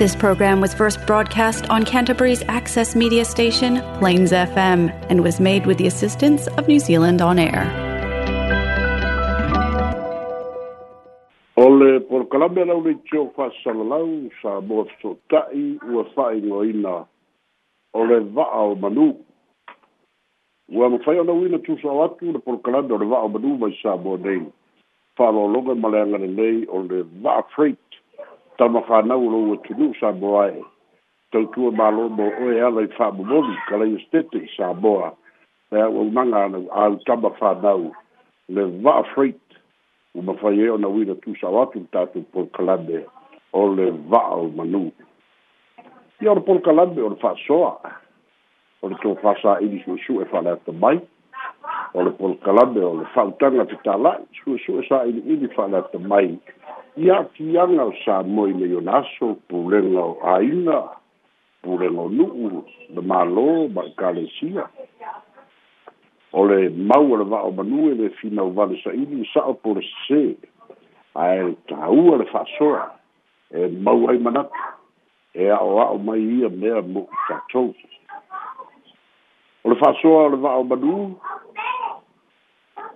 This program was first broadcast on Canterbury's access media station, Plains FM, and was made with the assistance of New Zealand On Air. Ole le porokalame lau le tio whasalalau sa moa sotai ua whaingoina o ole vaa o manu. Ua mawhai o nauina tusa o atu le porokalame o le vaa o manu mai sa moa nei. Whalologa maleanga nei o vaa freight tama fana ulo o tunu sa boa e tau tu e malo mo o e ala i fa mo mo ni kala i stete i sa boa e a ua umanga ana a u tama fana u le va freight u ma fai eo na wina tu sa watu tatu por kalande o le va o manu i ora por kalande o le fa soa o le tu fa sa i disu su e fa le ata mai o le polokalame o le fautaga fetalai suʻesuʻe saʻiliʻili faalata mai ia atiaga o sa moi lei ona aso pulega o aina pulega o nuu le mālō ma ekalesia o e le mau a le vaao manue le finauvale saʻili saʻo polosesē ae le tāua le faasoa e mau ai manatu e aʻoaʻo mai ia mea mo tatou o le faasoa o le vaao manu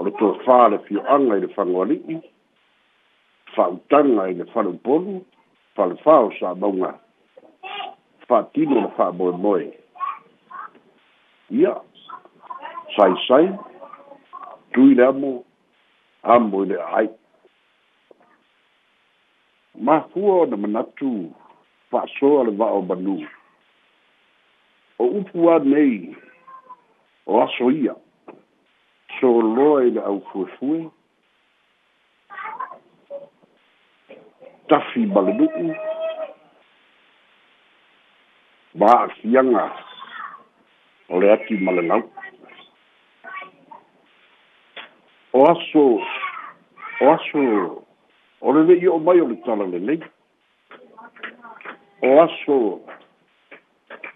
o le tofā le fioaga i le fagoali'i fa'autaga i le falupolu falefā o sa mauga fa'atino le fa'amoemoe ia saisai tui le amo amo i le a'ai mafua ona manatu fa'asoa le va'aomanū o upu anei o aso ia soloa i le aufuefue tafi ma le nu'u ma a'afiaga o le ati ma le lau o aso o aso o le le'i o'o mai o le tala lelei o aso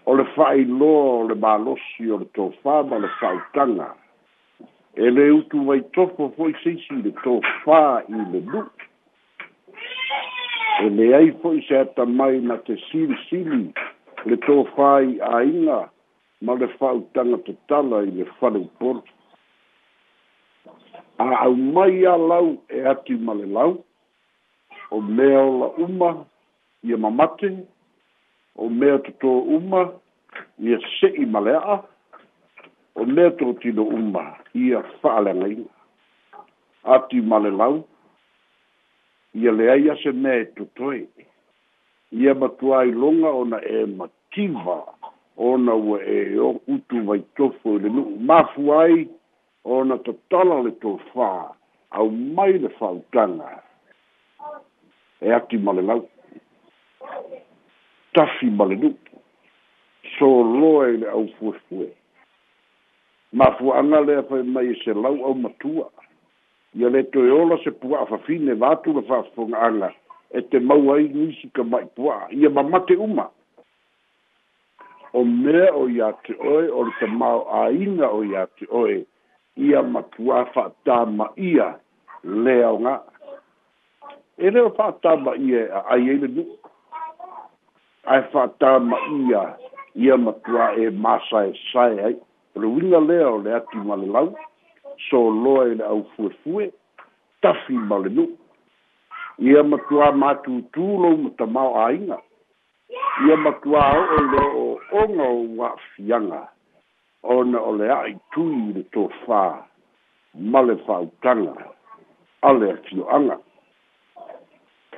o le fa'ailoa o le malosi o le tofā ma le fa'autaga e le utu mai tofo foi seisi le to fa i le lu e le ai foi se ata mai na te sili sili le to fa i a inga ma le fa utanga te tala i le fale upor a au mai a lau e ati ma le lau o mea o la uma i a mamate o mea tuto uma i a se i ma a o le tou tino uma ia fa'aleagaina ati ma le lau ia leai a se mea e totoe ia matuā i loga ona e mativa ona ua e o utu vaitofo i le nu'u mafu ai ona tatala le tou fā au mai le fautaga e ati ma le lau tafi ma le nu'u soloa i le aufuefue mafuaga anale fai mai se lau au matua ia le toe ola se pua'a fafine latuga fa'afoga'aga e te mau ai nisi ka ma'i pua'a ia mamate uma o mea o iā te oe o le tamao āina o iā te oe ia matuā fa'atāma'ia le aoga e, e le o fa'atāma'ia ia a'ai e ai le nu'u ae fa'atāma'ia ia ia matuā e sai ai o le uiga lea o le atu ma le lau soloa i e le au fuefue tafi ma e le nuu ia lo muta mau matamao āiga ia matuā o le oʻooga o uaafiaga ona o le aʻi tui i le tofā ma le faautaga a le atioaga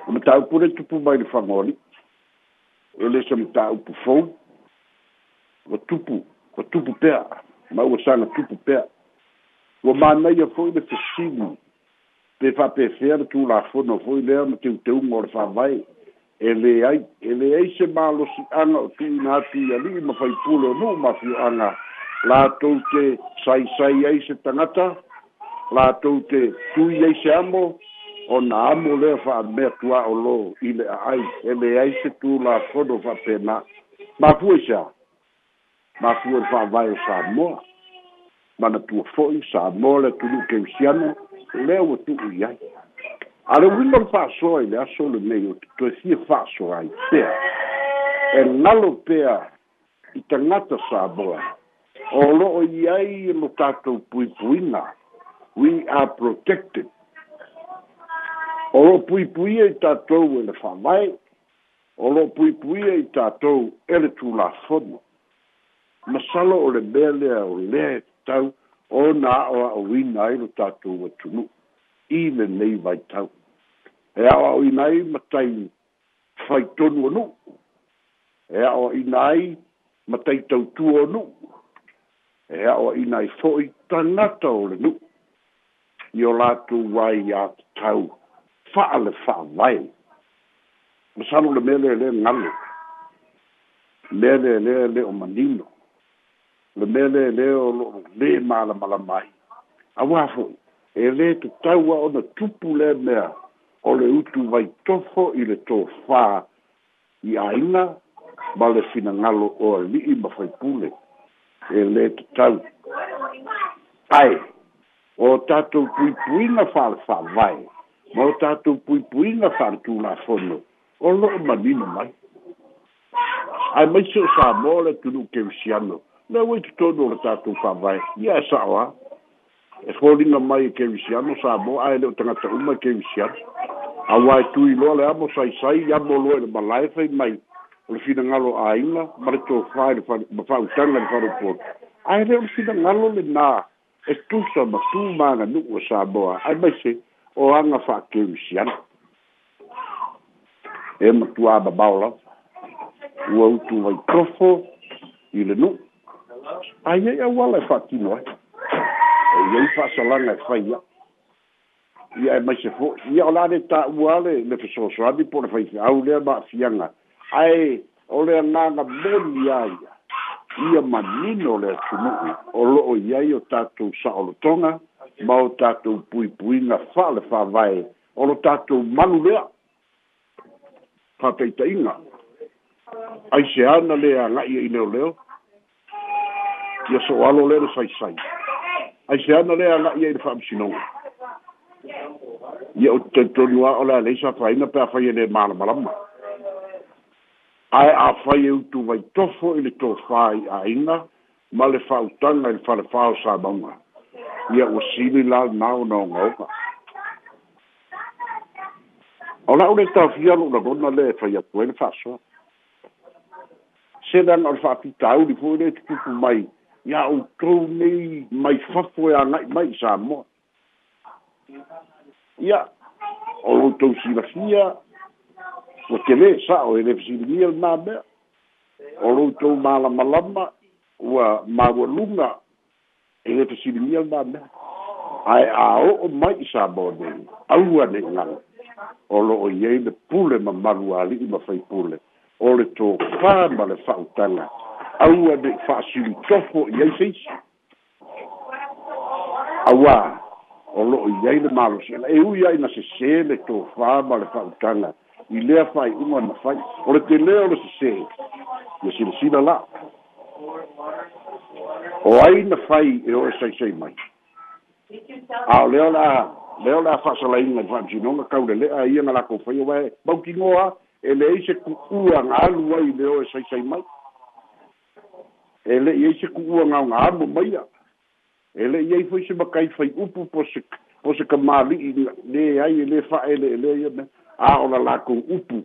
o mataupu le tupu mai le fagoali e lesa tau fou o tupu ko tupu pea ma ua sanga tupu pea ua manai a foi le fesili pe faapefea le tulafono foi lea ma teuteuga e e o le faavae e leai e leai se malosi'aga o tuina atu i ali'i ma faipule o nuu mafio'aga latou te sai ai se tagata latou te tui ai se amo ona amo lea fa'amea tuā'o lo i le a'ai e leai se tulafono faapena mafua i se a mafua le fa'avae o samoa manatua fo'i samoa le atunu'u keusiano lea ua ia i ai a le uima le fa'asoa i le aso lenei o toe fia fa'asoa ai pea e lalo pea i tagata samoa o lo'o i tato e mo tatou puipuina we are protected o lo'o puipuia e tatou ele le fa'avae o lo'o puipuia i tatou e le tulafono masalo o le mea o lea e tau o na a o a o ina ai lo tatou atunu i le nei vai tau e a o a o ina ai matai faitonu anu e a o a ina ai matai tautu anu e a o a ina ai fo'i tangata o le nu i o latou wai a tau fa'a le fa'a wai. masalo le mea lea lea ngalo lea lea o manino le mele le o le mala mala mai a wa e le tu tau o na tupu le mea o le utu vai tofo i le to fa i aina ma le fina ngalo o a li i mawhai pule e le tu tau ai o tatou pui pui na fale fa vai ma o tatou pui pui na fale tu la fono o lo manino mai ai mai sa mo le tu nu kevisiano na wait to do the tattoo for by yeah so ah holding the mic can see I'm so bo I don't think that um can see I want to you know I'm so I say ya bo lo the life in my or if you ngalo aina but to find for for turn and for report I don't see the ngalo le na es tu so ma tu ma na no o sa bo I may say o anga fa ke usian em tu aba baula o outro vai profo ile no ai eh. ai au no. e fa'atino ai e iai fa'asalaga e faia ia e maise fo ia o la le ta'ua le le fesoasoani po le faifeau lea ma'afiaga ae o le agaga moni a ia ia manino le atunu'u o lo'o i ai o tatou sa'olotoga ma o tatou puipuiga fa'a le fa'avae o lo tatou malu lea fa'ataita'iga aise ana le aga'i e'i leoleo ia soalo lea le saisai aiseana lea ala'i ai le fa'amasinoga ia o tetonuao le alei safaina pe afai e le malamalama ae afai tu utu tofo i le tofā i aiga ma le fa'autaga i le falefā o samauga ia o sili la lana o na ogaoga o la'u le tafia lo'ulagona le fai atu ai le fa'asoa se dan o le di e foi le tukupu mai ia outou nei mai fafo e agai mai sa moa ia o loutou silafia ua kelē sa'o e lefesilimia le mamea o loutou malamalama ua maualuga e lefesilimia le mamea ae ao'o mai sa moa nei aua ne gaga o lo'o iai le pule mamalu ali'i ma fai pule o le tofā ma le fa'autaga aua de fa'asili tofo i ai seisi auā o lo'o i ai le malosela e ui ai na sesē le tofā ma le fa'autaga i lea fai'uga na fai o le telea o le sesē ia silasila la o ai na fai e oe saisai mai a o e lea la lea o le a fa'asalaiga i fa'amisinoga kaulele'a ia na lakou fai o ae maukigoa e leai se ku'uaga alu ai le oe saisai mai ele ye se ku nga nga mo maya ele ye foi se bakai foi upu po se po se kamali ne ai ele fa ele ele ye a ola la ku upu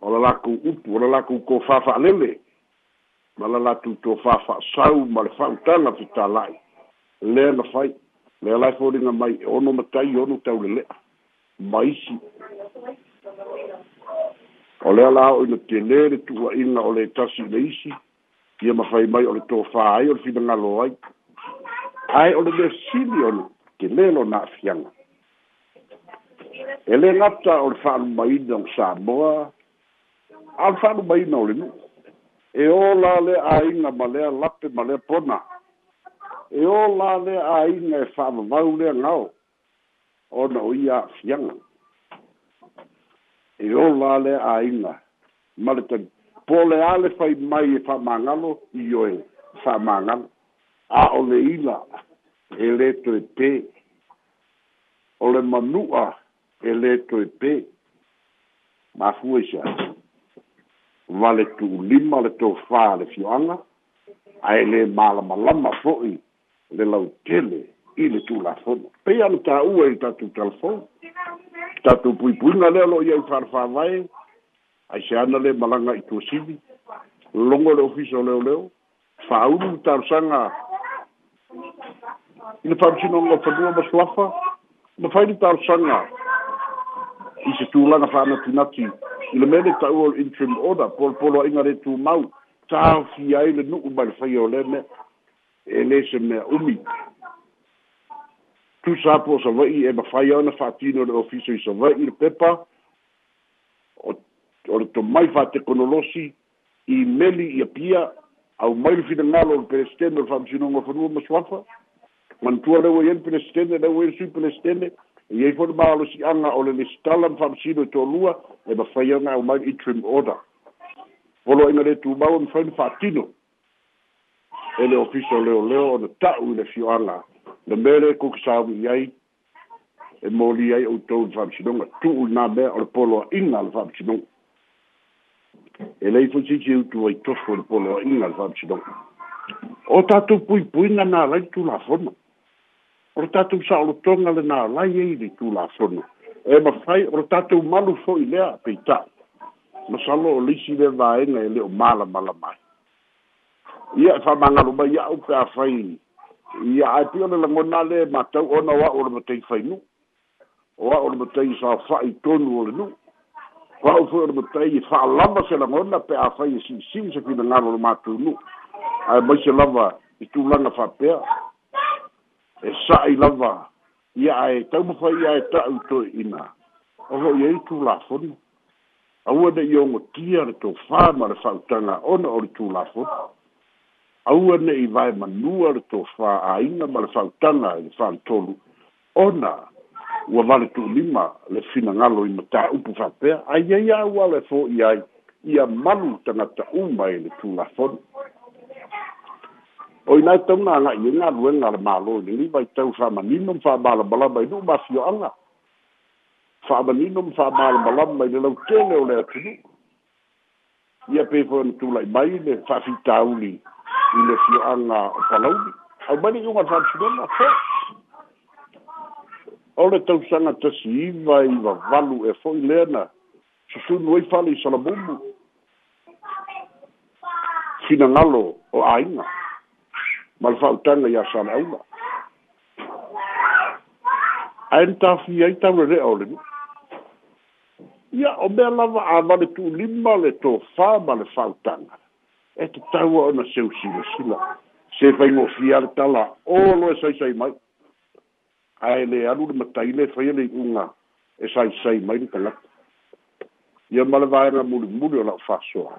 ola la ku upu ola la ku ko fa fa lele mala la tu to fa fa sau mal fa ta na tu ta lai le na fai le lai fo ringa mai ono matai ono tau le mai si ole ala o le tele tu wa ina ole tasi le isi ia mafai mai o le tofā ai o le finagalo ai ae o le mea sili ona ke lē lona afiaga e lē gata o le fa'alumaina e o samoa a le fa'alumaina o le nu'u e ō la le āiga ma lea lape ma lea pona e ō la le āiga e fa'avavau le agao ona o ia a'afiaga e ō la le āiga ma le tagi pole ale fai mai e fa mangalo i oe fa a o le ila e leto e pe o manua e leto e pe ma fuesa vale tu lima le to fa le fioanga a ele mala malama foi le lautele i le tu la fono pe ya no ta ue i ta tu talfo ta tu pui pui na leo lo i e farfa ai se ana le malanga i tuasivi logo le ofisa o leoleo fa'aulu talosaga i le fa'amasinoga o fanua ma suafa ma faile talosaga i se tulaga fa'anatinati i le mea le ta'ua o le intrim order polopoloa'iga le tumau tafia ai le nu'u mai le faia o le mea e lē se mea umi tusa po o savai e mafai ona fa'atino le ofisa i savai i le pepa o le tomai fa'atekonolosi i meli ia pia au mai le finagalo e o le pelestene o le fa'amasinoga fanua ma soafa manatua leu ai ani pelestene leu ai sui pelestene iai foi maalosi'aga o le lesitala ma fa'amasino e toalua e mafai aga au mai le interim order poloaiga lē tumau e mafai na fa'atino e le ofisa o leoleo ona ta'u i le fio'aga le mea le kokisaui'i ai e moli ai outou le fa'amasinoga tu'u inā mea o le poloa'iga le fa'amasinoga e lei fu tsitsi u tu to fo e le polo inga fa tsido o ta tu pui pui na na lei tu la fono o ta tu sa lo tonga le na lai e di tu la fono e ma fai o ta tu malu fo i le apeita ma sa lo o lisi de vae na e o mala mala ma ia fa e manga lo mai au pe a fai ia a pio le lango le ma tau ona wa o le matei fai nu o wa o le matei sa fai tonu o le nu fa'u fo'i ole matai e fa'alava se lagona pe afai e si'isi'i se finagalo lo matunu ae mai se lava i fa pe. e sa i lava ia ae taumafai ia e ta'u toe ina o ho'i ai tulafono aua ne'i ogotia le tofā ma le fa'autaga ona o le tulafono aua ne'i wae to fa tofā āiga ma le fa'autaga i le fa'alitolu ona ua vale tu lima le fina ngalo i mata upu fapea, a ia ia ua le fo i ai, ia malu tangata uma e e i le tu lafon. O i nai tau nga i ngā ruenga le malo i li vai tau wha manino mwha bala bala mai nu ma fio anga. Wha manino mwha bala bala mai le lau tene o le atinu. Ia pepo ni tu lai mai le wha fitauni i le fio anga o palauni. Au mani i unga fapsi dona, fai o le tausaga tasi iva i vavalu e fo'i lea na susunu ai fale i salabumu finagalo o aiga ma le fa'autaga iā sala'auma ae le tafi ai taulele'a o le mi ia o mea lava avale tu'ulima le tofā ma le fa'autaga e tatau a ona seusilasila se faigofia le tala olo e saisai mai ae le alu le mataile e faia leiʻuga e saisai mai le tagata ia ma le vaega mulimuli o lao fa'asoa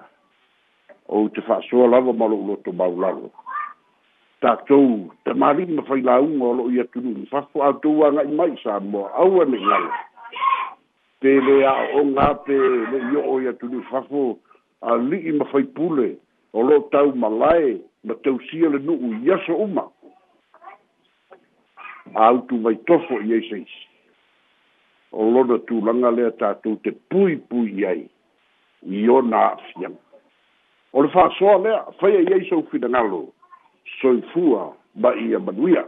ou te fa'asoa lava ma lo'u loto maulalo tatou tamālii ma failauga o lo'o ia a fafo atou aga'i mai sa moa au e megala pelē a'o'oga pe le'i o'o ia tulu'u fafo ali'i ma faipule o lo'o tau malae ma tausia le nu'u i aso uma autu mai tofo i eise isi. O lona tu langa lea tātou te pui pui ai, i o nā fiam. O le fā soa lea, whaia i eise o fina ngalo, soifua ba i a manuia.